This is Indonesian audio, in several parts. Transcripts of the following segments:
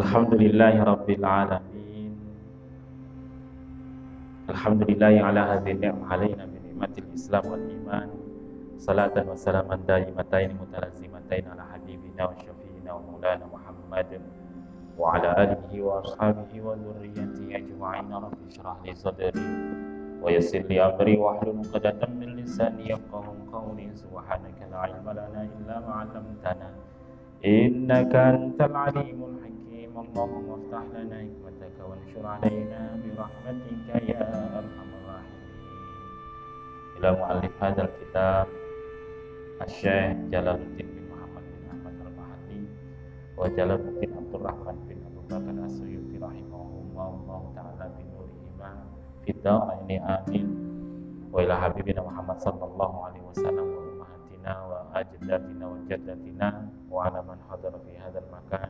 Alhamdulillahi Rabbil Alamin Alhamdulillahi ala hadhi ni'mah alaina bi ni'matil Islam wal iman Salatan wa salaman daimatain mutalazimatain ala habibina wa syafiina wa maulana Muhammadin wa ala alihi wa ashabihi wa dhurriyyatihi ajma'in rabbi shrah li sadri wa yassir li amri wa hlul 'uqdatam min lisani yafqahu qawli subhanaka la ilma اللهم افتح لنا حكمتك وانشر علينا برحمتك يا ارحم الراحمين الى مؤلف هذا الكتاب الشيخ جلال الدين بن محمد بن احمد البحري وجلال الدين عبد الرحمن بن ابو بكر السيوطي رحمهما الله تعالى بنورهما في الدارين امين والى حبيبنا محمد صلى الله عليه وسلم وامهاتنا واجدادنا وجدتنا وعلى من حضر في هذا المكان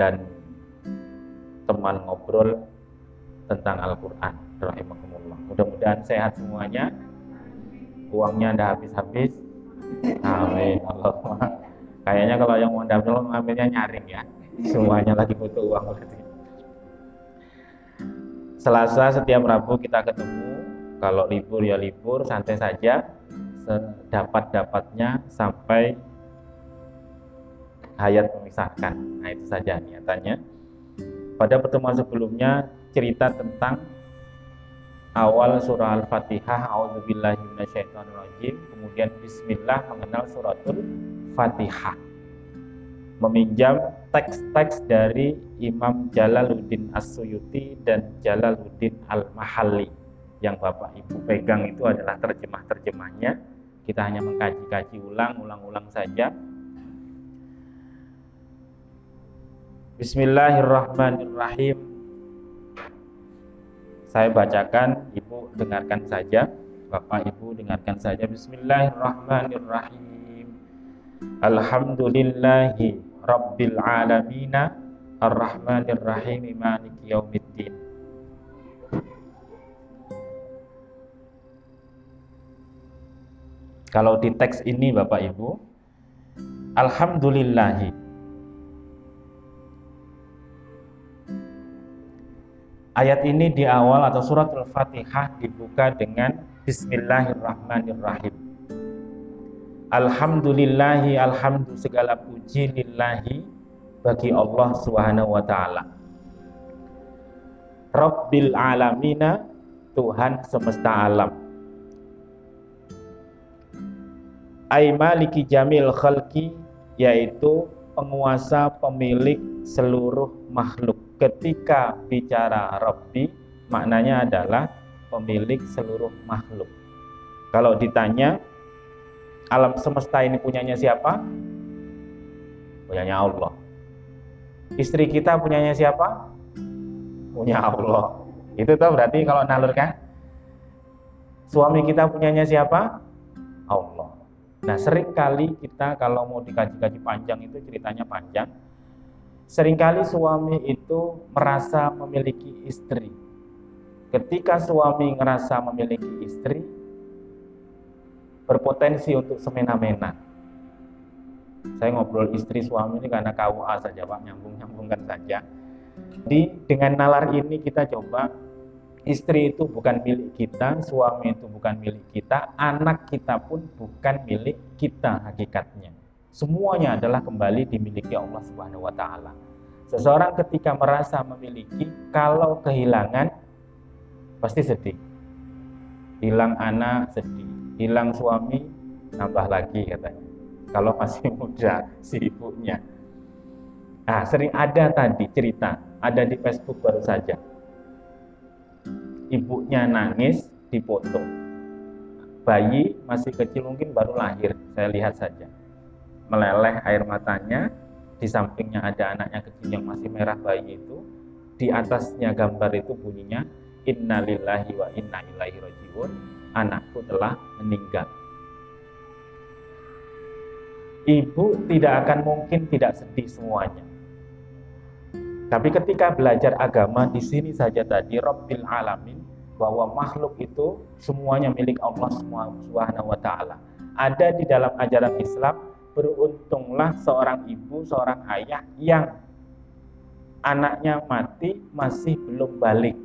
dan teman ngobrol tentang Al-Quran. Rahimahumullah mudah-mudahan sehat semuanya. Uangnya anda habis-habis. Amin. Allah. Kayaknya kalau yang mau daftar ngambilnya nyaring ya. Semuanya lagi butuh uang. Berarti Selasa setiap Rabu kita ketemu. Kalau libur ya libur santai saja. Sedapat-dapatnya sampai hayat memisahkan. Nah, itu saja niatannya. Pada pertemuan sebelumnya cerita tentang awal surah Al-Fatihah, auzubillahi minasyaitonirrajim, kemudian bismillah mengenal suratul Fatihah. Meminjam teks-teks dari Imam Jalaluddin As-Suyuti dan Jalaluddin Al-Mahalli yang Bapak Ibu pegang itu adalah terjemah-terjemahnya. Kita hanya mengkaji-kaji ulang, ulang-ulang saja Bismillahirrahmanirrahim. Saya bacakan, Ibu dengarkan saja. Bapak Ibu dengarkan saja. Bismillahirrahmanirrahim. Alhamdulillahi Rabbil Alamina Ar-Rahmanirrahim Maliki Yaumiddin. Kalau di teks ini Bapak Ibu, Alhamdulillahi Ayat ini di awal atau surat Al-Fatihah dibuka dengan Bismillahirrahmanirrahim. Alhamdulillahi alhamdu segala puji lillahi bagi Allah Subhanahu wa taala. Rabbil alamina Tuhan semesta alam. Ai maliki jamil khalqi yaitu penguasa pemilik seluruh makhluk ketika bicara Rabbi maknanya adalah pemilik seluruh makhluk. Kalau ditanya alam semesta ini punyanya siapa? Punyanya Allah. Istri kita punyanya siapa? Punya Allah. Itu tuh berarti kalau nalur kan? Suami kita punyanya siapa? Allah. Nah, sering kali kita kalau mau dikaji-kaji panjang itu ceritanya panjang Seringkali suami itu merasa memiliki istri. Ketika suami merasa memiliki istri, berpotensi untuk semena-mena. Saya ngobrol istri suami ini karena KUA saja Pak, nyambung-nyambungkan saja. Jadi dengan nalar ini kita coba istri itu bukan milik kita, suami itu bukan milik kita, anak kita pun bukan milik kita hakikatnya. Semuanya adalah kembali dimiliki Allah Subhanahu wa taala. Seseorang ketika merasa memiliki kalau kehilangan pasti sedih. Hilang anak sedih, hilang suami nambah lagi katanya. Kalau masih muda si ibunya. Nah, sering ada tadi cerita, ada di Facebook baru saja. Ibunya nangis di foto. Bayi masih kecil mungkin baru lahir, saya lihat saja meleleh air matanya, di sampingnya ada anaknya kecil yang masih merah bayi itu, di atasnya gambar itu bunyinya innalillahi wa inna ilaihi rajiun, anakku telah meninggal. Ibu tidak akan mungkin tidak sedih semuanya. Tapi ketika belajar agama di sini saja tadi Rabbil Alamin bahwa makhluk itu semuanya milik Allah Subhanahu wa taala. Ada di dalam ajaran Islam beruntunglah seorang ibu, seorang ayah yang anaknya mati masih belum balik.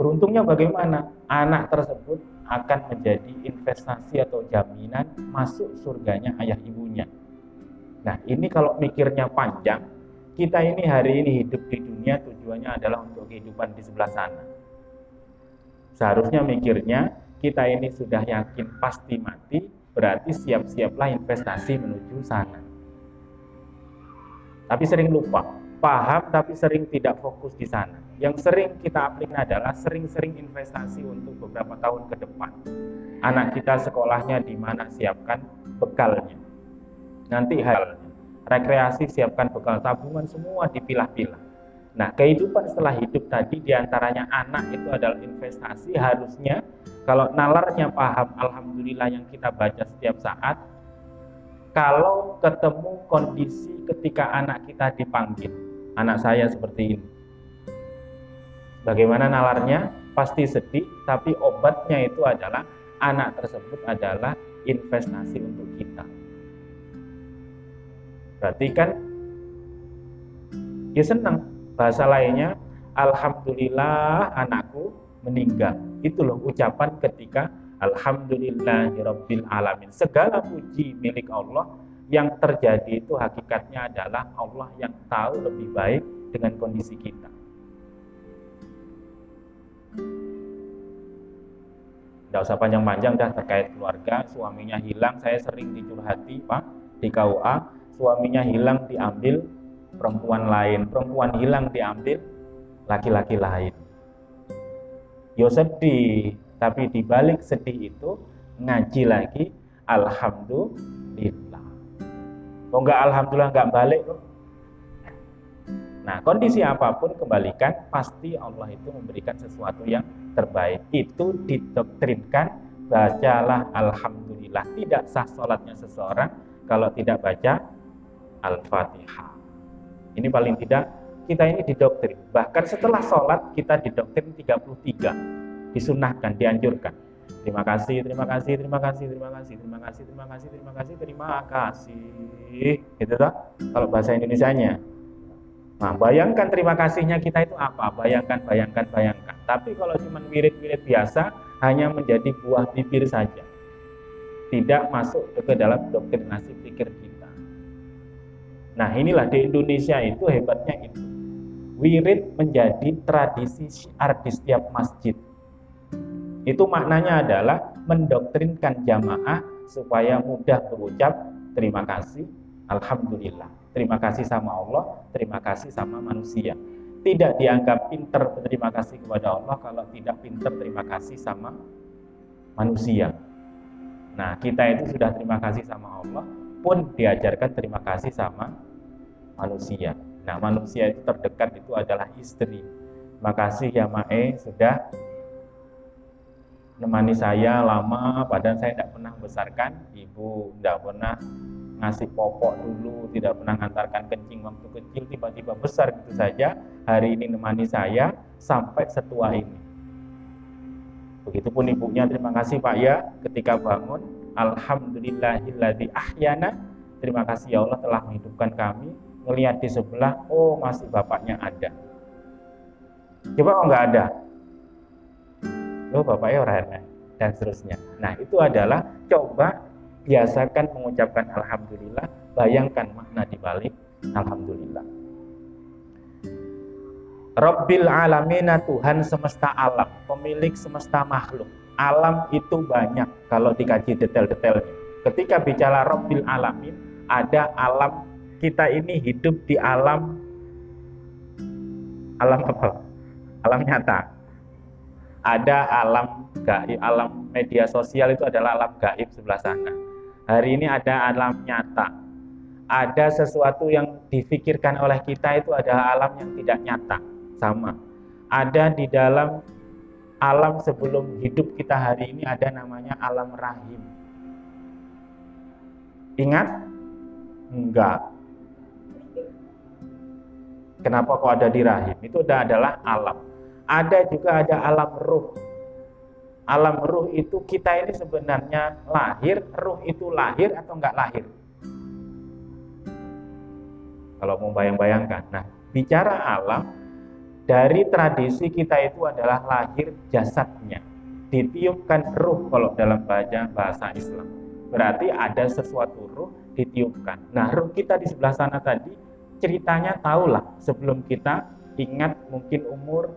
Beruntungnya bagaimana? Anak tersebut akan menjadi investasi atau jaminan masuk surganya ayah ibunya. Nah, ini kalau mikirnya panjang, kita ini hari ini hidup di dunia tujuannya adalah untuk kehidupan di sebelah sana. Seharusnya mikirnya kita ini sudah yakin pasti mati, berarti siap-siaplah investasi menuju sana. Tapi sering lupa, paham tapi sering tidak fokus di sana. Yang sering kita aplikasikan adalah sering-sering investasi untuk beberapa tahun ke depan. Anak kita sekolahnya di mana siapkan bekalnya nanti halnya rekreasi siapkan bekal tabungan semua dipilah-pilah nah kehidupan setelah hidup tadi di antaranya anak itu adalah investasi harusnya kalau nalarnya paham Alhamdulillah yang kita baca setiap saat kalau ketemu kondisi ketika anak kita dipanggil anak saya seperti ini. Bagaimana nalarnya? Pasti sedih tapi obatnya itu adalah anak tersebut adalah investasi untuk kita. Berarti kan ya senang. Bahasa lainnya alhamdulillah anakku meninggal. Itu loh ucapan ketika alhamdulillahirabbil alamin. Segala puji milik Allah yang terjadi itu hakikatnya adalah Allah yang tahu lebih baik dengan kondisi kita. Tidak usah panjang-panjang dah terkait keluarga, suaminya hilang, saya sering dicurhati Pak di KUA, suaminya hilang diambil perempuan lain, perempuan hilang diambil laki-laki lain. Yo sedih, tapi dibalik sedih itu ngaji lagi alhamdulillah. Kok enggak alhamdulillah enggak balik kok. Nah, kondisi apa pun kembalikan pasti Allah itu memberikan sesuatu yang terbaik. Itu didoktrinkan bacalah alhamdulillah. Tidak sah sholatnya seseorang kalau tidak baca Al-Fatihah. Ini paling tidak kita ini didoktrin. Bahkan setelah sholat kita didoktrin 33. Disunahkan, dianjurkan. Terima kasih, terima kasih, terima kasih, terima kasih, terima kasih, terima kasih, terima kasih, terima kasih. Gitu toh? Kalau bahasa Indonesianya. Nah, bayangkan terima kasihnya kita itu apa? Bayangkan, bayangkan, bayangkan. Tapi kalau cuma wirid-wirid biasa, hanya menjadi buah bibir saja. Tidak masuk ke dalam doktrinasi pikir kita. Nah inilah di Indonesia itu hebatnya itu. Wirid menjadi tradisi syiar di setiap masjid. Itu maknanya adalah mendoktrinkan jamaah supaya mudah berucap terima kasih, alhamdulillah. Terima kasih sama Allah, terima kasih sama manusia. Tidak dianggap pinter berterima kasih kepada Allah kalau tidak pinter terima kasih sama manusia. Nah, kita itu sudah terima kasih sama Allah, pun diajarkan terima kasih sama manusia. Nah, manusia itu terdekat itu adalah istri. Makasih ya Mae sudah menemani saya lama, padahal saya tidak pernah membesarkan ibu, tidak pernah ngasih popok dulu, tidak pernah mengantarkan kencing waktu kecil, tiba-tiba besar gitu saja. Hari ini menemani saya sampai setua ini. Begitupun ibunya, terima kasih Pak ya, ketika bangun, Alhamdulillahilladzi ahyana, terima kasih ya Allah telah menghidupkan kami, ngelihat di sebelah, oh masih bapaknya ada. Coba kok nggak ada? Oh bapaknya orang dan seterusnya. Nah itu adalah coba biasakan mengucapkan alhamdulillah, bayangkan makna di balik alhamdulillah. Rabbil alamina Tuhan semesta alam, pemilik semesta makhluk. Alam itu banyak kalau dikaji detail-detailnya. Ketika bicara Rabbil alamin, ada alam kita ini hidup di alam alam apa? Alam nyata. Ada alam gaib, alam media sosial itu adalah alam gaib sebelah sana. Hari ini ada alam nyata. Ada sesuatu yang difikirkan oleh kita itu adalah alam yang tidak nyata. Sama. Ada di dalam alam sebelum hidup kita hari ini ada namanya alam rahim. Ingat? Enggak. Kenapa kok ada di rahim? Itu adalah alam. Ada juga ada alam ruh alam ruh itu kita ini sebenarnya lahir, ruh itu lahir atau enggak lahir? Kalau mau bayang-bayangkan. Nah, bicara alam, dari tradisi kita itu adalah lahir jasadnya. Ditiupkan ruh kalau dalam bahasa, bahasa Islam. Berarti ada sesuatu ruh ditiupkan. Nah, ruh kita di sebelah sana tadi, ceritanya tahulah sebelum kita ingat mungkin umur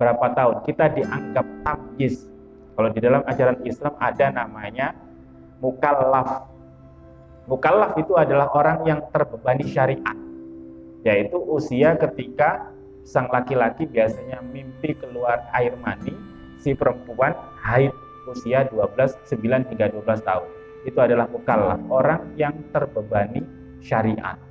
berapa tahun. Kita dianggap tamyiz kalau di dalam ajaran Islam ada namanya mukallaf. Mukallaf itu adalah orang yang terbebani syariat. Yaitu usia ketika sang laki-laki biasanya mimpi keluar air mani si perempuan haid usia 12 9 hingga 12 tahun. Itu adalah mukallaf orang yang terbebani syariat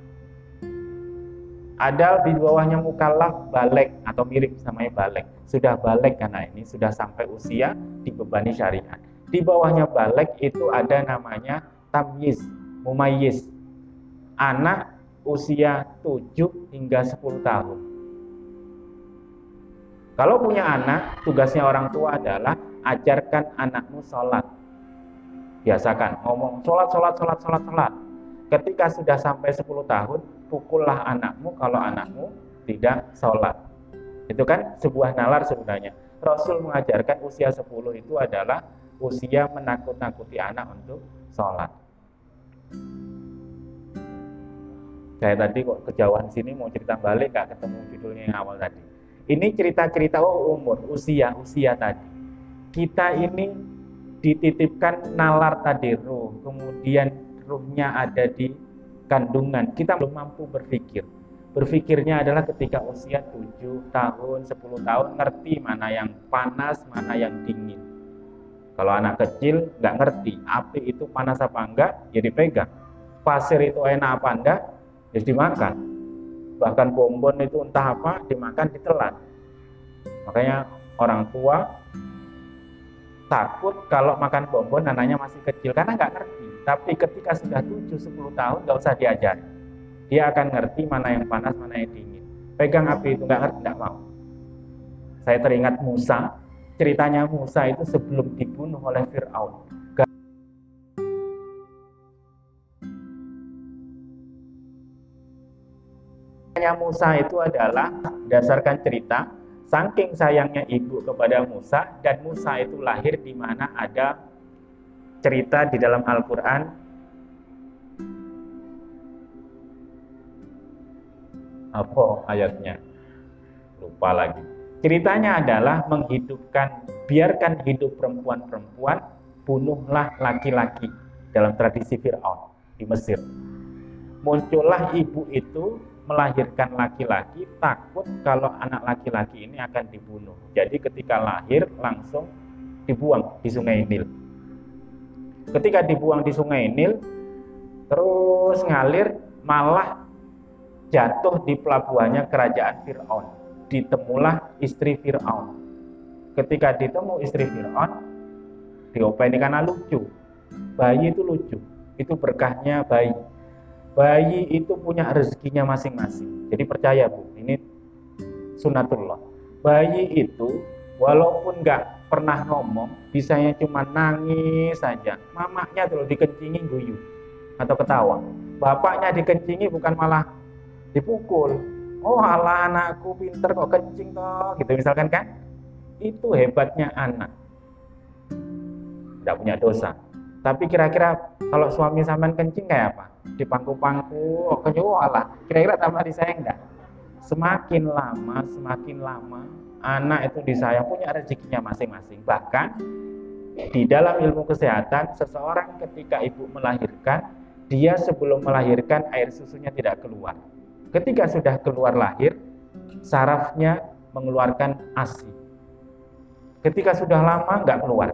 ada di bawahnya mukallaf balik atau mirip sama balik. Sudah balik karena ini sudah sampai usia dibebani syariat. Di bawahnya balik itu ada namanya tamyiz, mumayyiz. Anak usia 7 hingga 10 tahun. Kalau punya anak, tugasnya orang tua adalah ajarkan anakmu sholat. Biasakan ngomong sholat, sholat, sholat, sholat, sholat. Ketika sudah sampai 10 tahun, pukullah anakmu kalau anakmu tidak sholat. Itu kan sebuah nalar sebenarnya. Rasul mengajarkan usia 10 itu adalah usia menakut-nakuti anak untuk sholat. Saya tadi kok kejauhan sini mau cerita balik gak ketemu judulnya yang awal tadi. Ini cerita-cerita oh umur, usia, usia tadi. Kita ini dititipkan nalar tadi ruh, kemudian ruhnya ada di kandungan, kita belum mampu berpikir. Berpikirnya adalah ketika usia 7 tahun, 10 tahun, ngerti mana yang panas, mana yang dingin. Kalau anak kecil nggak ngerti, api itu panas apa enggak, ya dipegang. Pasir itu enak apa enggak, ya dimakan. Bahkan bonbon itu entah apa, dimakan, ditelan. Makanya orang tua takut kalau makan bonbon anaknya masih kecil karena nggak ngerti tapi ketika sudah 7-10 tahun nggak usah diajar. Dia akan ngerti mana yang panas, mana yang dingin. Pegang api itu nggak ngerti, nggak mau. Saya teringat Musa, ceritanya Musa itu sebelum dibunuh oleh Fir'aun. Musa itu adalah dasarkan cerita saking sayangnya ibu kepada Musa dan Musa itu lahir di mana ada cerita di dalam Al-Quran. Apa ayatnya? Lupa lagi. Ceritanya adalah menghidupkan biarkan hidup perempuan-perempuan bunuhlah laki-laki. Dalam tradisi Fir'aun di Mesir. Muncullah ibu itu melahirkan laki-laki takut kalau anak laki-laki ini akan dibunuh. Jadi ketika lahir langsung dibuang di sungai Nil. Ketika dibuang di sungai Nil terus ngalir malah jatuh di pelabuhannya kerajaan Fir'aun. Ditemulah istri Fir'aun. Ketika ditemu istri Fir'aun diopeni karena lucu. Bayi itu lucu. Itu berkahnya bayi bayi itu punya rezekinya masing-masing jadi percaya bu ini sunatullah bayi itu walaupun nggak pernah ngomong, bisanya cuma nangis saja. Mamanya tuh dikencingi guyu atau ketawa. Bapaknya dikencingi bukan malah dipukul. Oh ala anakku pinter kok kencing toh, gitu misalkan kan? Itu hebatnya anak. Tidak punya dosa. Tapi kira-kira kalau suami sampean kencing kayak apa? Di pangku-pangku, oh. Kira-kira tambah disayang enggak? Semakin lama, semakin lama anak itu disayang punya rezekinya masing-masing. Bahkan di dalam ilmu kesehatan, seseorang ketika ibu melahirkan, dia sebelum melahirkan air susunya tidak keluar. Ketika sudah keluar lahir, sarafnya mengeluarkan ASI. Ketika sudah lama nggak keluar.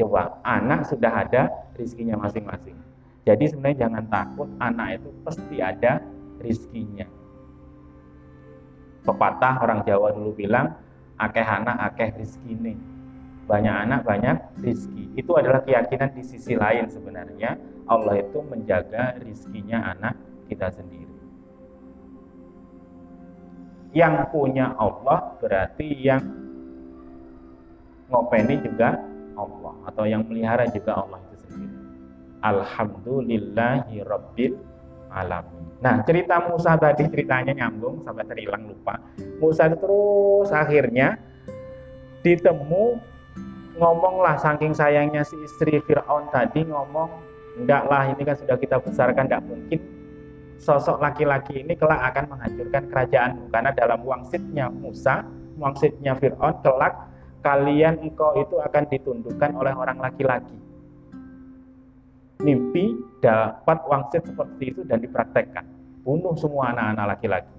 Coba, anak sudah ada rizkinya masing-masing. Jadi sebenarnya jangan takut, anak itu pasti ada rizkinya. Pepatah orang Jawa dulu bilang, akeh anak, akeh rizkine. Banyak anak, banyak rizki. Itu adalah keyakinan di sisi lain sebenarnya. Allah itu menjaga rizkinya anak kita sendiri. Yang punya Allah berarti yang ngopeni juga Allah atau yang melihara juga Allah itu sendiri. Alhamdulillahi Rabbil Alamin. Nah cerita Musa tadi ceritanya nyambung sampai terilang lupa. Musa itu terus akhirnya ditemu ngomonglah saking sayangnya si istri Fir'aun tadi ngomong enggaklah ini kan sudah kita besarkan enggak mungkin sosok laki-laki ini kelak akan menghancurkan kerajaanmu karena dalam wangsitnya Musa, wangsitnya Fir'aun kelak kalian engkau itu akan ditundukkan oleh orang laki-laki. Mimpi dapat wangsit seperti itu dan dipraktekkan. Bunuh semua anak-anak laki-laki.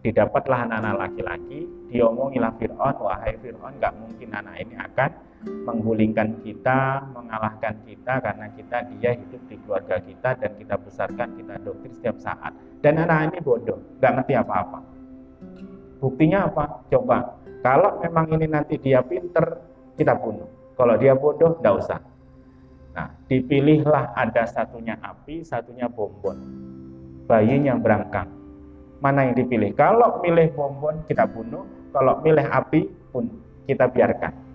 Didapatlah anak-anak laki-laki, diomongilah Fir'aun, wahai Fir'aun, nggak mungkin anak ini akan menggulingkan kita, mengalahkan kita karena kita dia hidup di keluarga kita dan kita besarkan, kita doktrin setiap saat. Dan anak ini bodoh, nggak ngerti apa-apa. Buktinya apa? Coba, kalau memang ini nanti dia pinter, kita bunuh. Kalau dia bodoh, nggak usah. Nah, dipilihlah ada satunya api, satunya bonbon. Bayinya berangkang. Mana yang dipilih? Kalau milih bonbon, kita bunuh. Kalau milih api pun kita biarkan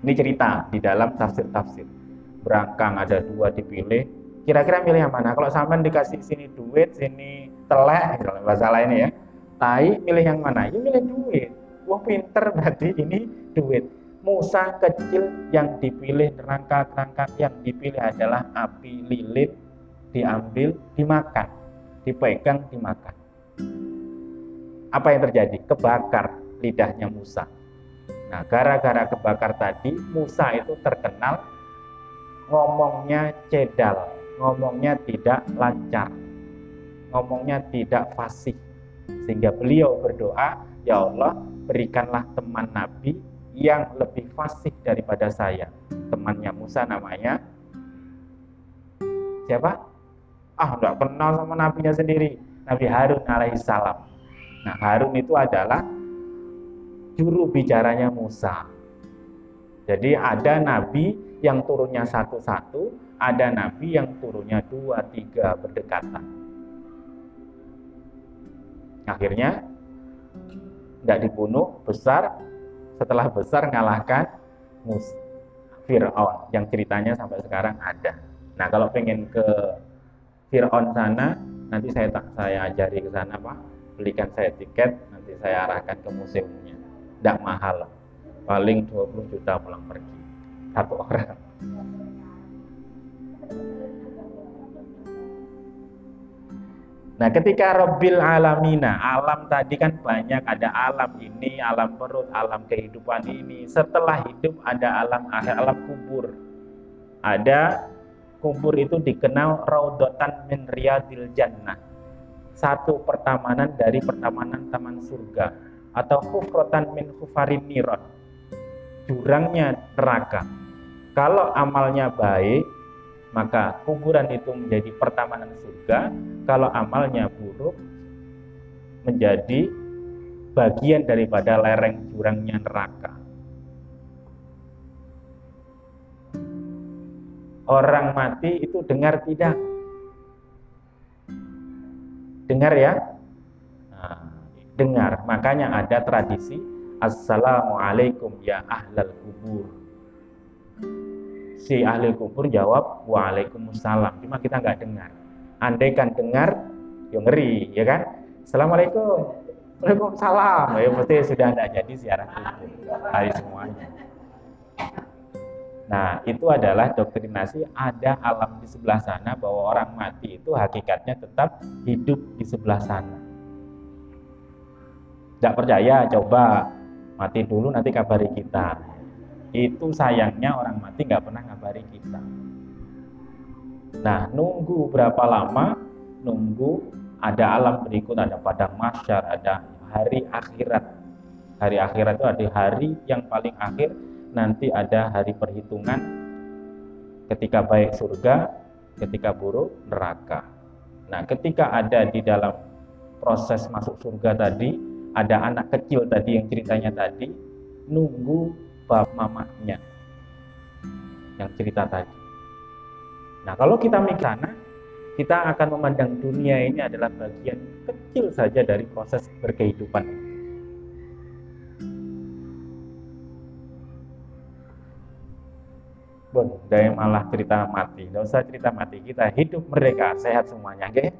ini cerita di dalam tafsir-tafsir. Berangkang ada dua dipilih. Kira-kira milih yang mana? Kalau sampean dikasih sini duit, sini telek, misalnya bahasa lain ya. Tai milih yang mana? Ya milih duit. Wah pinter berarti ini duit. Musa kecil yang dipilih rangka-rangka yang dipilih adalah api lilin diambil dimakan dipegang dimakan apa yang terjadi kebakar lidahnya Musa Nah, gara-gara kebakar tadi, Musa itu terkenal ngomongnya cedal, ngomongnya tidak lancar, ngomongnya tidak fasih. Sehingga beliau berdoa, Ya Allah, berikanlah teman Nabi yang lebih fasih daripada saya. Temannya Musa namanya siapa? Ah, enggak kenal sama nabinya sendiri. Nabi Harun alaihissalam. Nah, Harun itu adalah juru bicaranya Musa. Jadi ada nabi yang turunnya satu-satu, ada nabi yang turunnya dua, tiga berdekatan. Akhirnya tidak dibunuh, besar. Setelah besar ngalahkan Mus Fir'aun yang ceritanya sampai sekarang ada. Nah kalau pengen ke Fir'aun sana, nanti saya tak saya ajari ke sana Pak, belikan saya tiket, nanti saya arahkan ke museumnya. Tidak mahal. Paling 20 juta pulang pergi. Satu orang Nah ketika Robbil Alamina, alam tadi kan banyak, ada alam ini, alam perut, alam kehidupan ini. Setelah hidup ada alam akhir, alam kubur. Ada kubur itu dikenal Raudotan min Riyadil Jannah. Satu pertamanan dari pertamanan taman surga atau hufrotan min hufarin niron jurangnya neraka kalau amalnya baik maka kuburan itu menjadi pertamanan surga kalau amalnya buruk menjadi bagian daripada lereng jurangnya neraka orang mati itu dengar tidak dengar ya nah, dengar. Makanya ada tradisi Assalamualaikum ya ahlal kubur. Si ahli kubur jawab Waalaikumsalam. Cuma kita nggak dengar. Andaikan dengar, ya ngeri, ya kan? Assalamualaikum. Waalaikumsalam. Ya pasti sudah tidak jadi siaran. Hari semuanya. Nah, itu adalah doktrinasi ada alam di sebelah sana bahwa orang mati itu hakikatnya tetap hidup di sebelah sana. Tidak percaya, coba mati dulu nanti kabari kita. Itu sayangnya orang mati nggak pernah ngabari kita. Nah, nunggu berapa lama? Nunggu ada alam berikut, ada padang masyar, ada hari akhirat. Hari akhirat itu ada hari yang paling akhir nanti ada hari perhitungan ketika baik surga, ketika buruk neraka. Nah, ketika ada di dalam proses masuk surga tadi, ada anak kecil tadi yang ceritanya tadi, nunggu bab mamanya yang cerita tadi. Nah, kalau kita mikir sana, kita akan memandang dunia ini adalah bagian kecil saja dari proses berkehidupan. Bon, dari malah cerita mati. Tidak usah cerita mati. Kita hidup mereka, sehat semuanya, oke?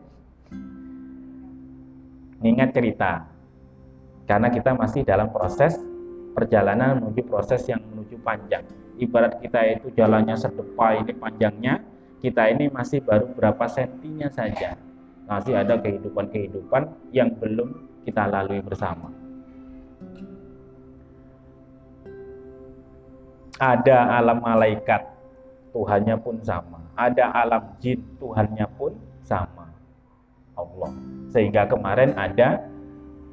Ingat cerita. Karena kita masih dalam proses perjalanan menuju proses yang menuju panjang. Ibarat kita itu jalannya sedepa ini panjangnya, kita ini masih baru berapa sentinya saja. Masih ada kehidupan-kehidupan yang belum kita lalui bersama. ada alam malaikat Tuhannya pun sama ada alam jin Tuhannya pun sama Allah sehingga kemarin ada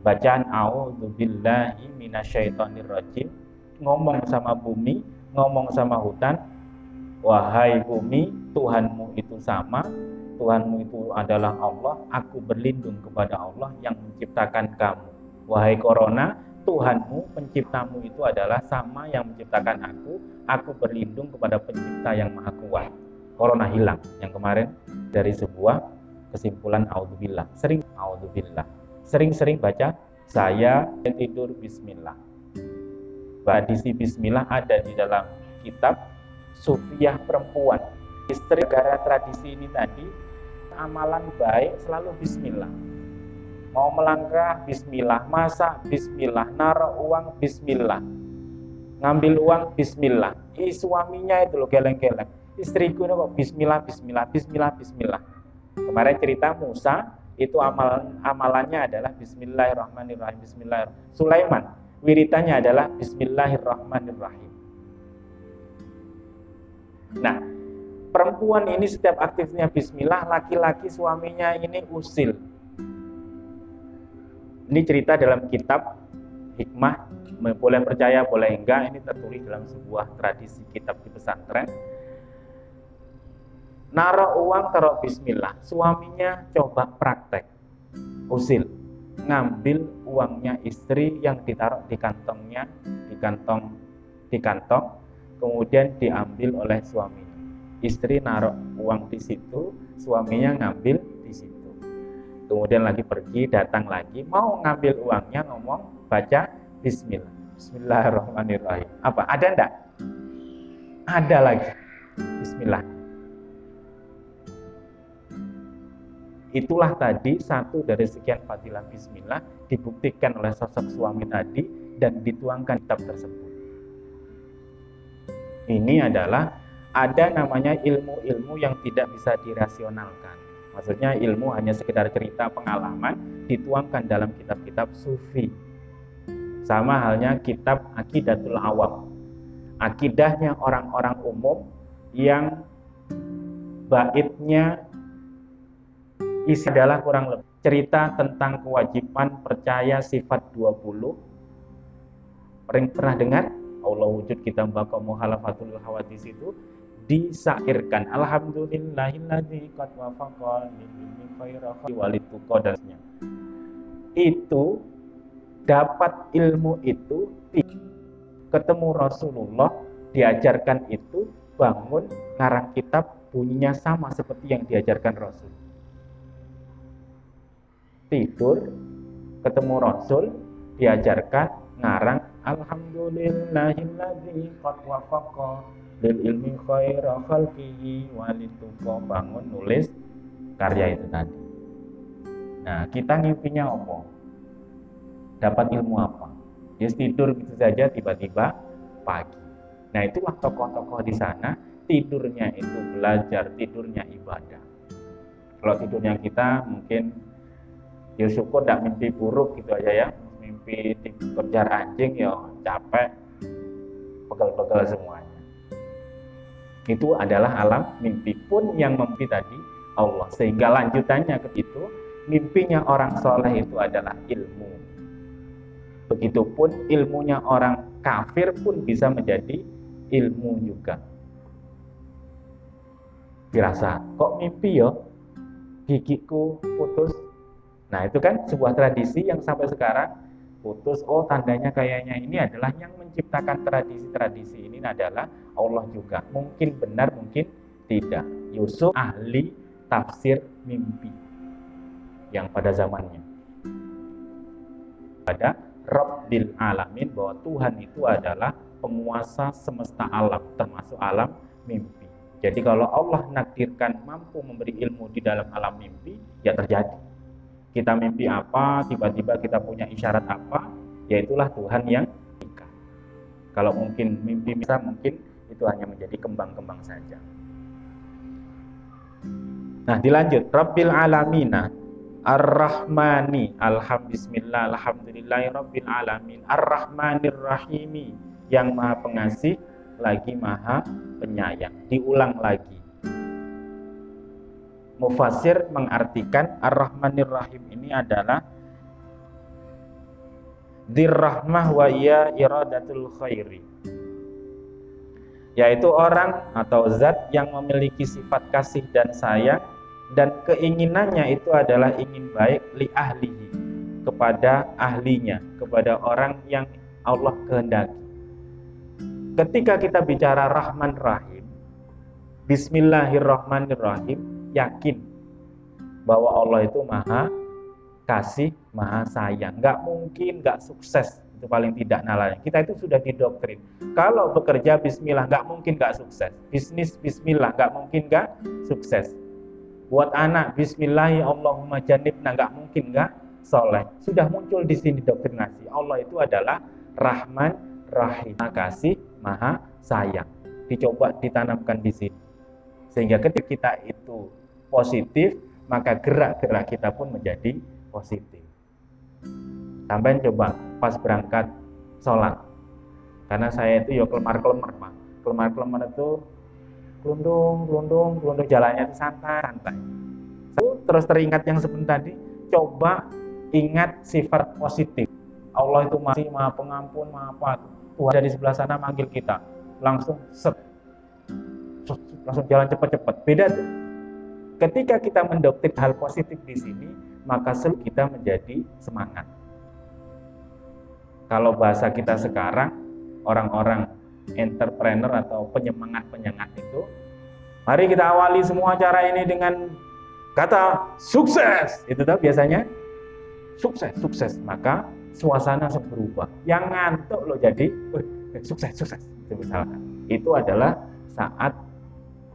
bacaan a'udzubillahi minasyaitonirrajim ngomong sama bumi ngomong sama hutan wahai bumi Tuhanmu itu sama Tuhanmu itu adalah Allah aku berlindung kepada Allah yang menciptakan kamu wahai corona Tuhanmu, penciptamu itu adalah sama yang menciptakan aku. Aku berlindung kepada pencipta yang maha kuat. Corona hilang. Yang kemarin dari sebuah kesimpulan audzubillah. Sering audzubillah. Sering-sering baca saya tidur bismillah. Tradisi bismillah ada di dalam kitab Sufiah Perempuan. Istri negara tradisi ini tadi amalan baik selalu bismillah. Mau melangkah bismillah. Masak bismillah. Naruh uang bismillah. Ngambil uang bismillah. I, suaminya itu loh geleng-geleng. Istriku ini kok bismillah bismillah bismillah bismillah. Kemarin cerita Musa itu amal amalannya adalah bismillahirrahmanirrahim bismillahirrahmanirrahim. Sulaiman wiritannya adalah bismillahirrahmanirrahim nah perempuan ini setiap aktifnya bismillah laki-laki suaminya ini usil ini cerita dalam kitab hikmah, boleh percaya, boleh enggak, ini tertulis dalam sebuah tradisi kitab di pesantren. Naruh uang, taruh bismillah. Suaminya coba praktek. Usil. Ngambil uangnya istri yang ditaruh di kantongnya, di kantong, di kantong, kemudian diambil oleh suaminya. Istri naruh uang di situ, suaminya ngambil kemudian lagi pergi datang lagi mau ngambil uangnya ngomong baca Bismillah. Bismillahirrahmanirrahim. Apa ada enggak ada lagi. Bismillah. Itulah tadi satu dari sekian fadilah Bismillah dibuktikan oleh sosok suami tadi dan dituangkan kitab tersebut ini adalah ada namanya ilmu-ilmu yang tidak bisa dirasionalkan Maksudnya ilmu hanya sekedar cerita pengalaman dituangkan dalam kitab-kitab sufi. Sama halnya kitab Akidatul Awam. Akidahnya orang-orang umum yang baitnya isi adalah kurang lebih cerita tentang kewajiban percaya sifat 20 pernah dengar Allah wujud kita bakal muhalafatul hawadis itu disairkan. Alhamdulillahilladzi qad wafaqa lil khairahi walituqa dasnya itu dapat ilmu itu ketemu Rasulullah diajarkan itu bangun ngarang kitab bunyinya sama seperti yang diajarkan Rasul. Tidur ketemu Rasul diajarkan ngarang alhamdulillahilladzi qad wafaqa lil ilmi khaira khalqihi walituqa bangun nulis karya itu tadi. Nah kita ngimpinya apa? Dapat ilmu apa? Ya tidur gitu saja tiba-tiba pagi. Nah itulah tokoh-tokoh di sana. Tidurnya itu belajar tidurnya ibadah. Kalau tidurnya kita mungkin ya syukur tidak mimpi buruk gitu aja ya mimpi dikejar anjing ya capek pegel-pegel semuanya itu adalah alam mimpi pun yang mimpi tadi Allah sehingga lanjutannya ke itu mimpinya orang soleh itu adalah ilmu Begitupun ilmunya orang kafir pun bisa menjadi ilmu juga. Dirasa, kok mimpi ya? Gigiku putus. Nah itu kan sebuah tradisi yang sampai sekarang putus. Oh tandanya kayaknya ini adalah yang menciptakan tradisi-tradisi ini adalah Allah juga. Mungkin benar, mungkin tidak. Yusuf ahli tafsir mimpi yang pada zamannya. Pada Rabbil Alamin bahwa Tuhan itu adalah penguasa semesta alam termasuk alam mimpi. Jadi kalau Allah nakdirkan mampu memberi ilmu di dalam alam mimpi, ya terjadi. Kita mimpi apa, tiba-tiba kita punya isyarat apa, yaitulah Tuhan yang jika. Kalau mungkin mimpi bisa mungkin itu hanya menjadi kembang-kembang saja. Nah, dilanjut Rabbil alamina Ar-Rahmani Alhamdulillah Alhamdulillahi Rabbil Alamin Ar-Rahmanir Rahimi Yang maha pengasih Lagi maha penyayang Diulang lagi Mufasir mengartikan Ar-Rahmanir Rahim ini adalah Dirrahmah wa iya iradatul khairi Yaitu orang atau zat yang memiliki sifat kasih dan sayang dan keinginannya itu adalah ingin baik li ahlihi kepada ahlinya, kepada orang yang Allah kehendaki. Ketika kita bicara Rahman Rahim, Bismillahirrahmanirrahim, yakin bahwa Allah itu maha kasih, maha sayang. Gak mungkin gak sukses, itu paling tidak nalarnya. Kita itu sudah didoktrin. Kalau bekerja Bismillah, gak mungkin gak sukses. Bisnis Bismillah, gak mungkin gak sukses buat anak Bismillahi Allahumma janibna nggak mungkin nggak soleh sudah muncul di sini doktrinasi Allah itu adalah Rahman Rahim kasih maha sayang dicoba ditanamkan di sini sehingga ketika kita itu positif maka gerak-gerak kita pun menjadi positif sampai coba pas berangkat sholat karena saya itu ya kelemar-kelemar pak kelemar-kelemar itu gelundung, gelundung, gelundung jalannya itu santai, santai. Terus teringat yang sebentar tadi, coba ingat sifat positif. Allah itu masih maha pengampun, maha apa. Tuhan dari sebelah sana manggil kita, langsung set, langsung jalan cepat-cepat. Beda tuh. Ketika kita mendoktrin hal positif di sini, maka selalu kita menjadi semangat. Kalau bahasa kita sekarang, orang-orang entrepreneur atau penyemangat-penyemangat itu. Mari kita awali semua acara ini dengan kata sukses. Itu tuh biasanya sukses, sukses. Maka suasana berubah. Yang ngantuk lo jadi sukses, sukses. Itu misalkan. Itu adalah saat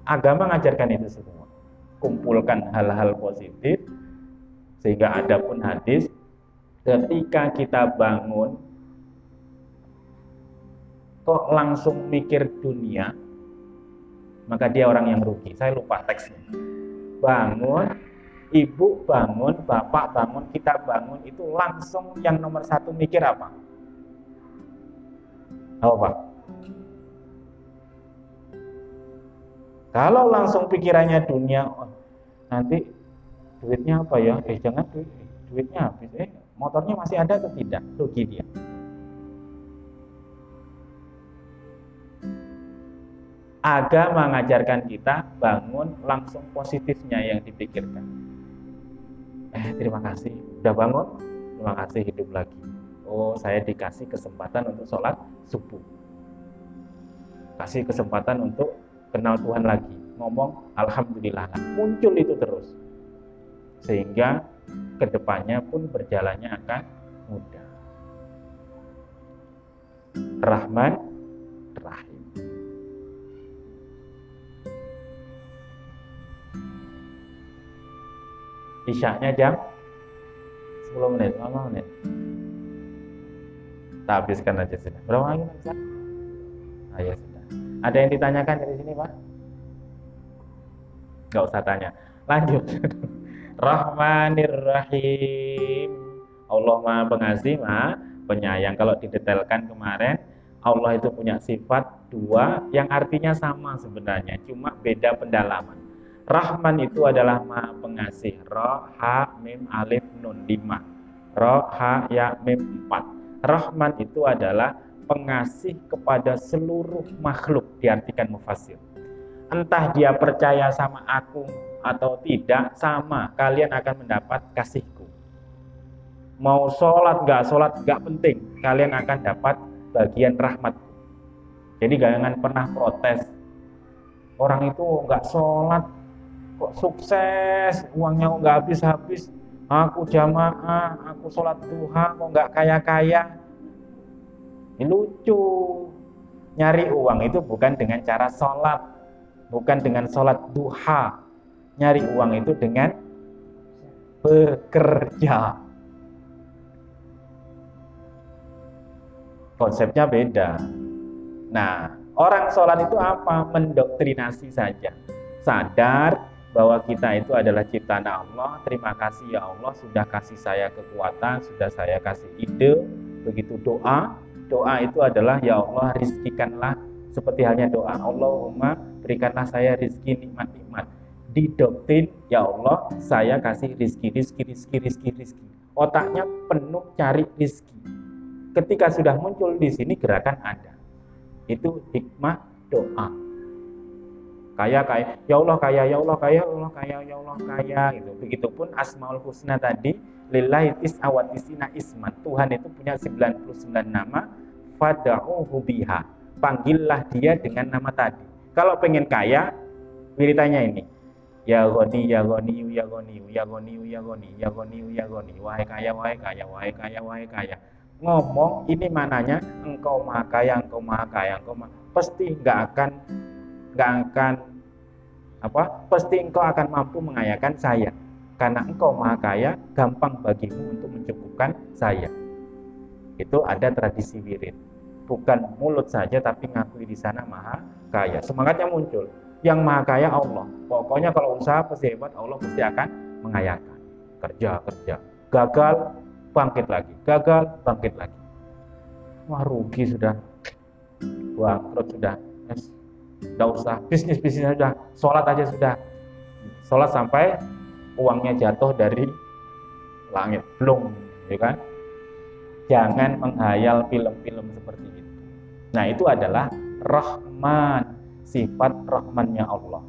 agama mengajarkan itu semua. Kumpulkan hal-hal positif sehingga ada pun hadis ketika kita bangun kok langsung mikir dunia, maka dia orang yang rugi. Saya lupa teksnya. Bangun, ibu bangun, bapak bangun, kita bangun, itu langsung yang nomor satu mikir apa? Apa? Kalau langsung pikirannya dunia, oh, nanti duitnya apa ya? Eh jangan duit, duitnya habis. Eh motornya masih ada atau tidak? Rugi dia. agama mengajarkan kita bangun langsung positifnya yang dipikirkan. Eh, terima kasih, udah bangun, terima kasih hidup lagi. Oh, saya dikasih kesempatan untuk sholat subuh. Kasih kesempatan untuk kenal Tuhan lagi. Ngomong, Alhamdulillah. Muncul itu terus. Sehingga ke depannya pun berjalannya akan mudah. Rahman, Rahim. Isyaknya jam 10 menit, 5 menit. Kita habiskan aja sudah. Berapa lagi? Ah ya sudah. Ada yang ditanyakan dari sini Pak? Gak usah tanya. Lanjut. Rahmanir Rahim. Allah Maha Pengasih, Maha Penyayang. Kalau didetailkan kemarin, Allah itu punya sifat dua yang artinya sama sebenarnya, cuma beda pendalaman. Rahman itu adalah maha pengasih. Ro, ha, mim, alif, nun, lima. Ro, ha, ya, mim, empat. Rahman itu adalah pengasih kepada seluruh makhluk diartikan mufasir. Entah dia percaya sama aku atau tidak, sama kalian akan mendapat kasihku. Mau sholat nggak sholat nggak penting, kalian akan dapat bagian rahmatku. Jadi jangan pernah protes. Orang itu nggak sholat, kok sukses, uangnya nggak habis-habis. Aku jamaah, aku sholat duha, kok nggak kaya-kaya. Ini lucu. Nyari uang itu bukan dengan cara sholat, bukan dengan sholat duha. Nyari uang itu dengan bekerja. Konsepnya beda. Nah, orang sholat itu apa? Mendoktrinasi saja. Sadar bahwa kita itu adalah ciptaan Allah. Terima kasih ya Allah sudah kasih saya kekuatan, sudah saya kasih ide. Begitu doa, doa itu adalah ya Allah rizkikanlah seperti halnya doa Allahumma berikanlah saya rizki nikmat-nikmat. Didoktrin ya Allah saya kasih rizki, rizki, rizki, rizki, rizki. Otaknya penuh cari rizki. Ketika sudah muncul di sini gerakan ada itu hikmah doa kaya kaya ya Allah kaya ya Allah kaya ya Allah kaya ya Allah kaya gitu begitupun asmaul husna tadi lillahi tis'awatisina isman Tuhan itu punya 99 nama fada'uhu biha. Panggillah dia dengan nama tadi. Kalau pengen kaya wiritanya ini. Ya goni ya goni ya goni ya goni ya goni ya goni ya goni. Wahai kaya wahai kaya wahai kaya wahai kaya. Ngomong ini mananya engkau maha kaya, engkau maha kaya, engkau maha, pasti nggak akan nggak akan apa? Pasti engkau akan mampu mengayakan saya. Karena engkau maha kaya, gampang bagimu untuk mencukupkan saya. Itu ada tradisi wirid. Bukan mulut saja tapi ngakui di sana maha kaya. Semangatnya muncul. Yang maha kaya Allah. Pokoknya kalau usaha pasti hebat, Allah pasti akan mengayakan. Kerja, kerja. Gagal, bangkit lagi, gagal, bangkit lagi. Wah rugi sudah, bangkrut sudah, yes. Tidak usah, bisnis bisnis sudah, sholat aja sudah, sholat sampai uangnya jatuh dari langit, belum, ya kan? Jangan menghayal film-film seperti. Nah itu adalah Rahman, sifat Rahmannya Allah.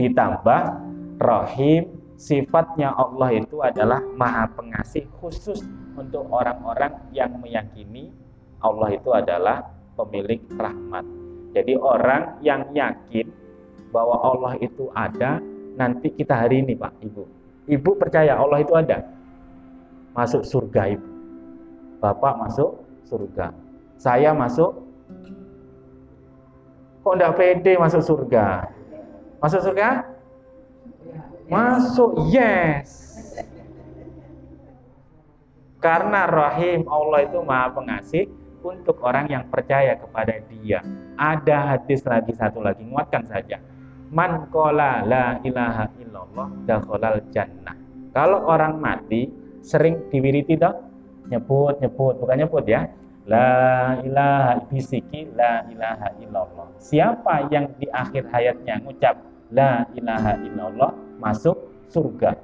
Ditambah Rahim, sifatnya Allah itu adalah maha pengasih khusus untuk orang-orang yang meyakini Allah itu adalah pemilik rahmat. Jadi orang yang yakin bahwa Allah itu ada, nanti kita hari ini Pak, Ibu. Ibu percaya Allah itu ada. Masuk surga Ibu. Bapak masuk surga. Saya masuk kok enggak pede masuk surga? Masuk surga? Masuk, yes. Karena rahim Allah itu maha pengasih untuk orang yang percaya kepada dia. Ada hadis lagi satu lagi, nguatkan saja. Man kola la ilaha illallah dakhalal jannah. Kalau orang mati sering diwiriti toh nyebut nyebut bukan nyebut ya La ilaha bisiki la ilaha illallah. Siapa yang di akhir hayatnya ngucap la ilaha illallah masuk surga.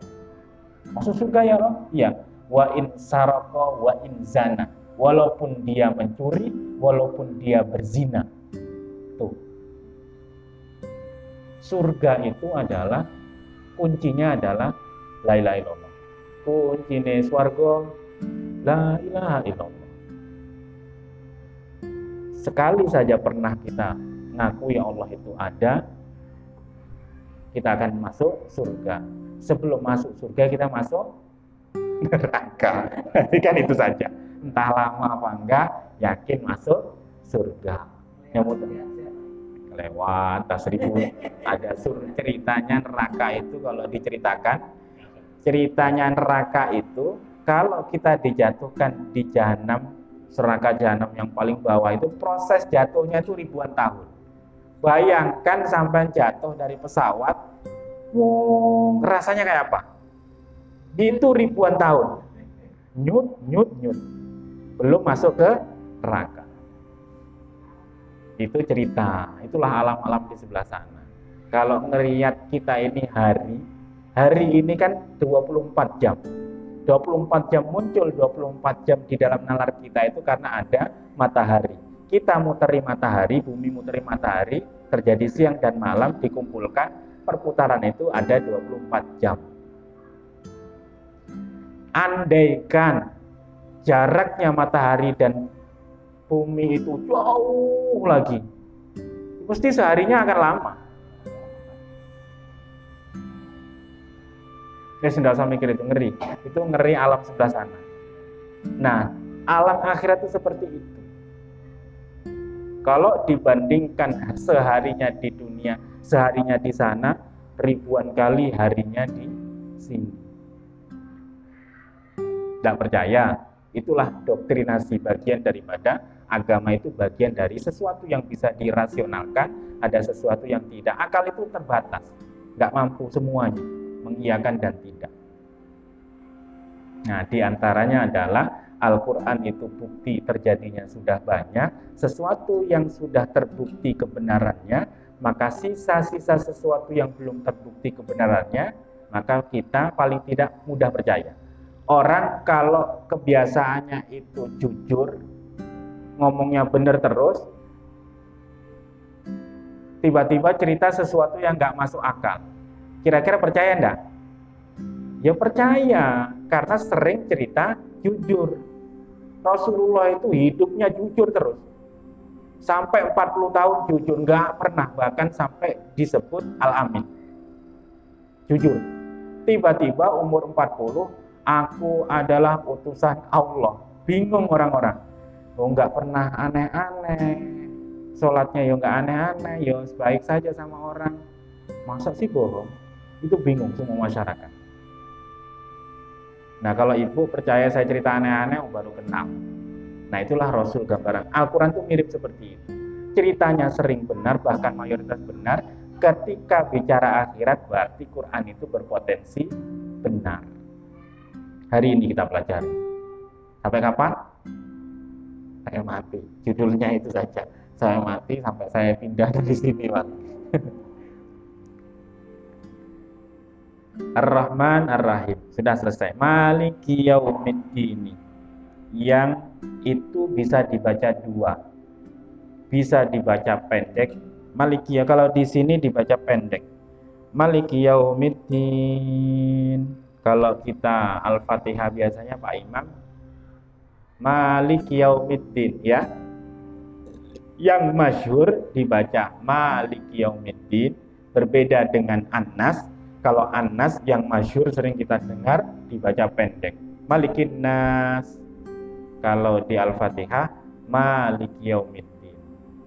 Masuk surga ya Allah? Iya. Wa in saraka wa in zana. Walaupun dia mencuri, walaupun dia berzina. Tuh. Surga itu adalah kuncinya adalah la ilaha illallah. Kuncinya swarga la ilaha illallah. Sekali saja pernah kita ngaku ya Allah itu ada, kita akan masuk surga. Sebelum masuk surga kita masuk neraka. Kan itu saja. Entah lama apa enggak, yakin masuk surga. Yang mudah lewat tas seribu ada sur ceritanya neraka itu kalau diceritakan ceritanya neraka itu kalau kita dijatuhkan di jahanam neraka jahanam yang paling bawah itu proses jatuhnya itu ribuan tahun Bayangkan sampai jatuh dari pesawat, wong, rasanya kayak apa? Itu ribuan tahun. Nyut, nyut, nyut. Belum masuk ke neraka. Itu cerita, itulah alam-alam di sebelah sana. Kalau ngeriat kita ini hari, hari ini kan 24 jam. 24 jam muncul 24 jam di dalam nalar kita itu karena ada matahari. Kita muteri matahari, bumi muteri matahari, terjadi siang dan malam dikumpulkan, perputaran itu ada 24 jam. Andaikan jaraknya matahari dan bumi itu jauh lagi, mesti seharinya akan lama. Ya sudah saya mikir itu ngeri. Itu ngeri alam sebelah sana. Nah, alam akhirat itu seperti itu. Kalau dibandingkan seharinya di dunia, seharinya di sana, ribuan kali harinya di sini. Tidak percaya, itulah doktrinasi bagian daripada agama itu bagian dari sesuatu yang bisa dirasionalkan, ada sesuatu yang tidak. Akal itu terbatas, nggak mampu semuanya mengiyakan dan tidak. Nah, di antaranya adalah Al-Quran itu bukti terjadinya sudah banyak, sesuatu yang sudah terbukti kebenarannya, maka sisa-sisa sesuatu yang belum terbukti kebenarannya, maka kita paling tidak mudah percaya. Orang kalau kebiasaannya itu jujur, ngomongnya benar terus, tiba-tiba cerita sesuatu yang nggak masuk akal. Kira-kira percaya enggak? Ya percaya, karena sering cerita jujur. Rasulullah itu hidupnya jujur terus. Sampai 40 tahun jujur, enggak pernah bahkan sampai disebut Al-Amin. Jujur. Tiba-tiba umur 40, aku adalah utusan Allah. Bingung orang-orang. Oh enggak pernah aneh-aneh. Sholatnya ya enggak aneh-aneh, ya baik saja sama orang. Masa sih bohong? Itu bingung semua masyarakat. Nah kalau ibu percaya saya cerita aneh-aneh, oh, baru kenal. Nah itulah Rasul gambaran. Al-Quran itu mirip seperti itu. Ceritanya sering benar, bahkan mayoritas benar. Ketika bicara akhirat, berarti Quran itu berpotensi benar. Hari ini kita pelajari. Sampai kapan? Saya mati. Judulnya itu saja. Saya mati sampai saya pindah dari sini, Pak. Ar-Rahman Ar-Rahim. Sudah selesai. Maliki Yaumiddin. Yang itu bisa dibaca dua. Bisa dibaca pendek. Maliki ya kalau di sini dibaca pendek. Maliki Yaumiddin. Kalau kita Al-Fatihah biasanya Pak Imam Maliki Yaumiddin ya. Yang masyhur dibaca Maliki Yaumiddin berbeda dengan Anas kalau Anas yang masyur sering kita dengar dibaca pendek. Malikin Nas. Kalau di Al-Fatihah Malik Yaumiddin.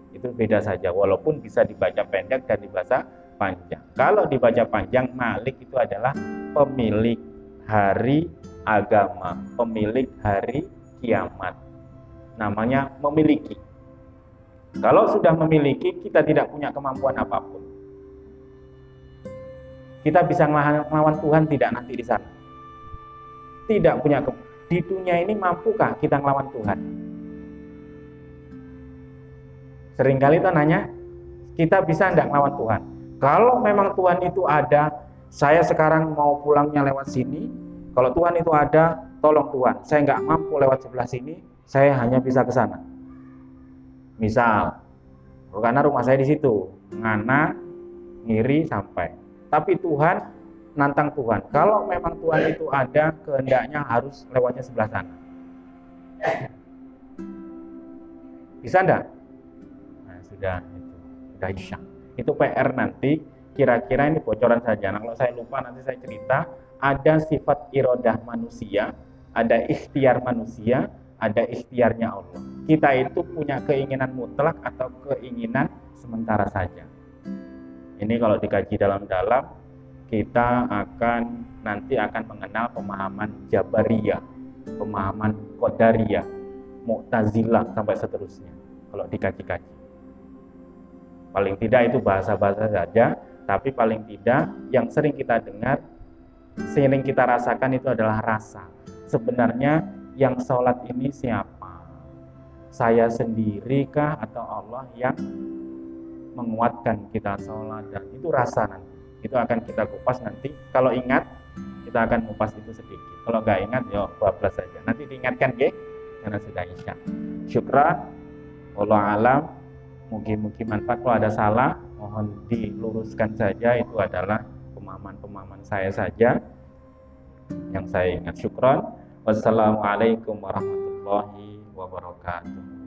Itu beda saja walaupun bisa dibaca pendek dan dibaca panjang. Kalau dibaca panjang Malik itu adalah pemilik hari agama, pemilik hari kiamat. Namanya memiliki. Kalau sudah memiliki, kita tidak punya kemampuan apa pun kita bisa melawan Tuhan tidak nanti di sana. Tidak punya di dunia ini mampukah kita melawan Tuhan? Seringkali kita nanya, kita bisa tidak melawan Tuhan? Kalau memang Tuhan itu ada, saya sekarang mau pulangnya lewat sini. Kalau Tuhan itu ada, tolong Tuhan. Saya nggak mampu lewat sebelah sini, saya hanya bisa ke sana. Misal, karena rumah saya di situ, ngana, ngiri sampai tapi Tuhan nantang Tuhan. Kalau memang Tuhan itu ada, kehendaknya harus lewatnya sebelah sana. Bisa enggak? Nah, sudah itu. Sudah isya. Itu PR nanti kira-kira ini bocoran saja. Nah, kalau saya lupa nanti saya cerita ada sifat irodah manusia, ada ikhtiar manusia, ada ikhtiarnya Allah. Kita itu punya keinginan mutlak atau keinginan sementara saja. Ini kalau dikaji dalam-dalam kita akan nanti akan mengenal pemahaman Jabariyah, pemahaman Qadariyah, Mu'tazilah sampai seterusnya kalau dikaji-kaji. Paling tidak itu bahasa-bahasa saja, tapi paling tidak yang sering kita dengar, sering kita rasakan itu adalah rasa. Sebenarnya yang sholat ini siapa? Saya sendiri kah atau Allah yang menguatkan kita sholat dan itu rasa nanti. Itu akan kita kupas nanti. Kalau ingat kita akan mengupas itu sedikit. Kalau nggak ingat ya bablas saja. Nanti diingatkan ya karena sudah isya. Syukran Allah alam. Mungkin-mungkin manfaat. Kalau ada salah mohon diluruskan saja. Itu adalah pemahaman-pemahaman saya saja yang saya ingat. Syukron. Wassalamualaikum warahmatullahi wabarakatuh